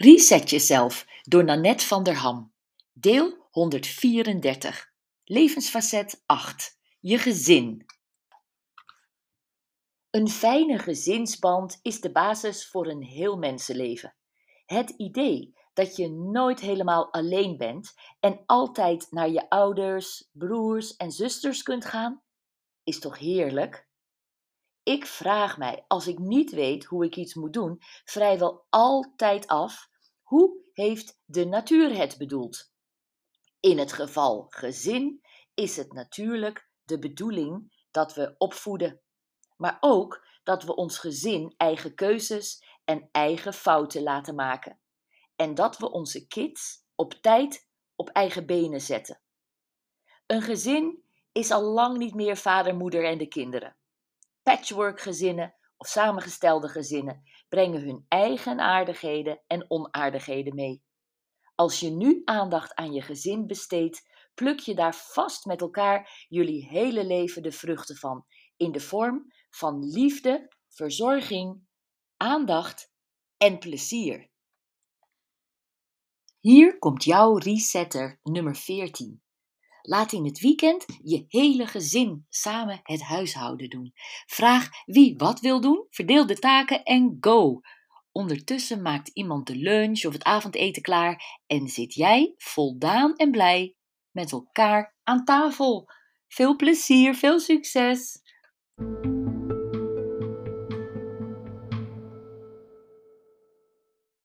Reset jezelf door Nanette van der Ham. Deel 134. Levensfacet 8. Je gezin. Een fijne gezinsband is de basis voor een heel mensenleven. Het idee dat je nooit helemaal alleen bent en altijd naar je ouders, broers en zusters kunt gaan, is toch heerlijk? Ik vraag mij, als ik niet weet hoe ik iets moet doen, vrijwel altijd af: hoe heeft de natuur het bedoeld? In het geval gezin is het natuurlijk de bedoeling dat we opvoeden, maar ook dat we ons gezin eigen keuzes en eigen fouten laten maken. En dat we onze kids op tijd op eigen benen zetten. Een gezin is al lang niet meer vader, moeder en de kinderen. Patchworkgezinnen of samengestelde gezinnen brengen hun eigen aardigheden en onaardigheden mee. Als je nu aandacht aan je gezin besteedt, pluk je daar vast met elkaar jullie hele leven de vruchten van, in de vorm van liefde, verzorging, aandacht en plezier. Hier komt jouw resetter nummer 14. Laat in het weekend je hele gezin samen het huishouden doen. Vraag wie wat wil doen, verdeel de taken en go. Ondertussen maakt iemand de lunch of het avondeten klaar en zit jij voldaan en blij met elkaar aan tafel. Veel plezier, veel succes!